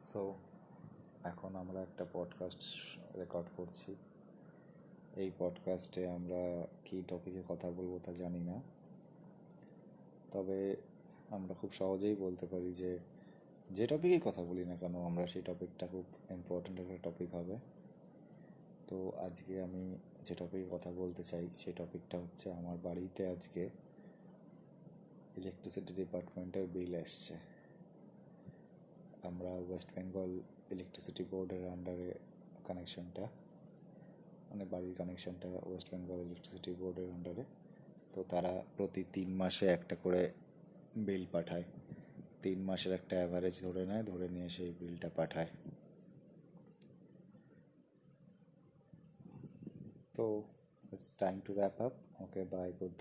So এখন আমরা একটা পডকাস্ট রেকর্ড করছি। এই পডকাস্টে আমরা কী টপিকে কথা বলব তা জানি না। তবে আমরা খুব সহজেই বলতে পারি যে যে টপিকেই কথা বলি না কেন, আমরা সেই টপিকটা খুব ইম্পর্ট্যান্ট একটা টপিক হবে। তো আজকে আমি যে টপিকে কথা বলতে চাই, সেই টপিকটা হচ্ছে আমার বাড়িতে আজকে ইলেকট্রিসিটি ডিপার্টমেন্টের বিল এসছে। আমরা ওয়েস্ট বেঙ্গল ইলেকট্রিসিটি বোর্ডের আন্ডারে কানেকশনটা মানে বাড়ির কানেকশনটা ওয়েস্ট বেঙ্গল ইলেকট্রিসিটি বোর্ডের আন্ডারে তো তারা প্রতি তিন মাসে একটা করে বিল পাঠায়। তিন মাসের একটা অ্যাভারেজ ধরে নেয়, ধরে নিয়ে সেই বিলটা পাঠায়। তো it's time to wrap up okay bye good night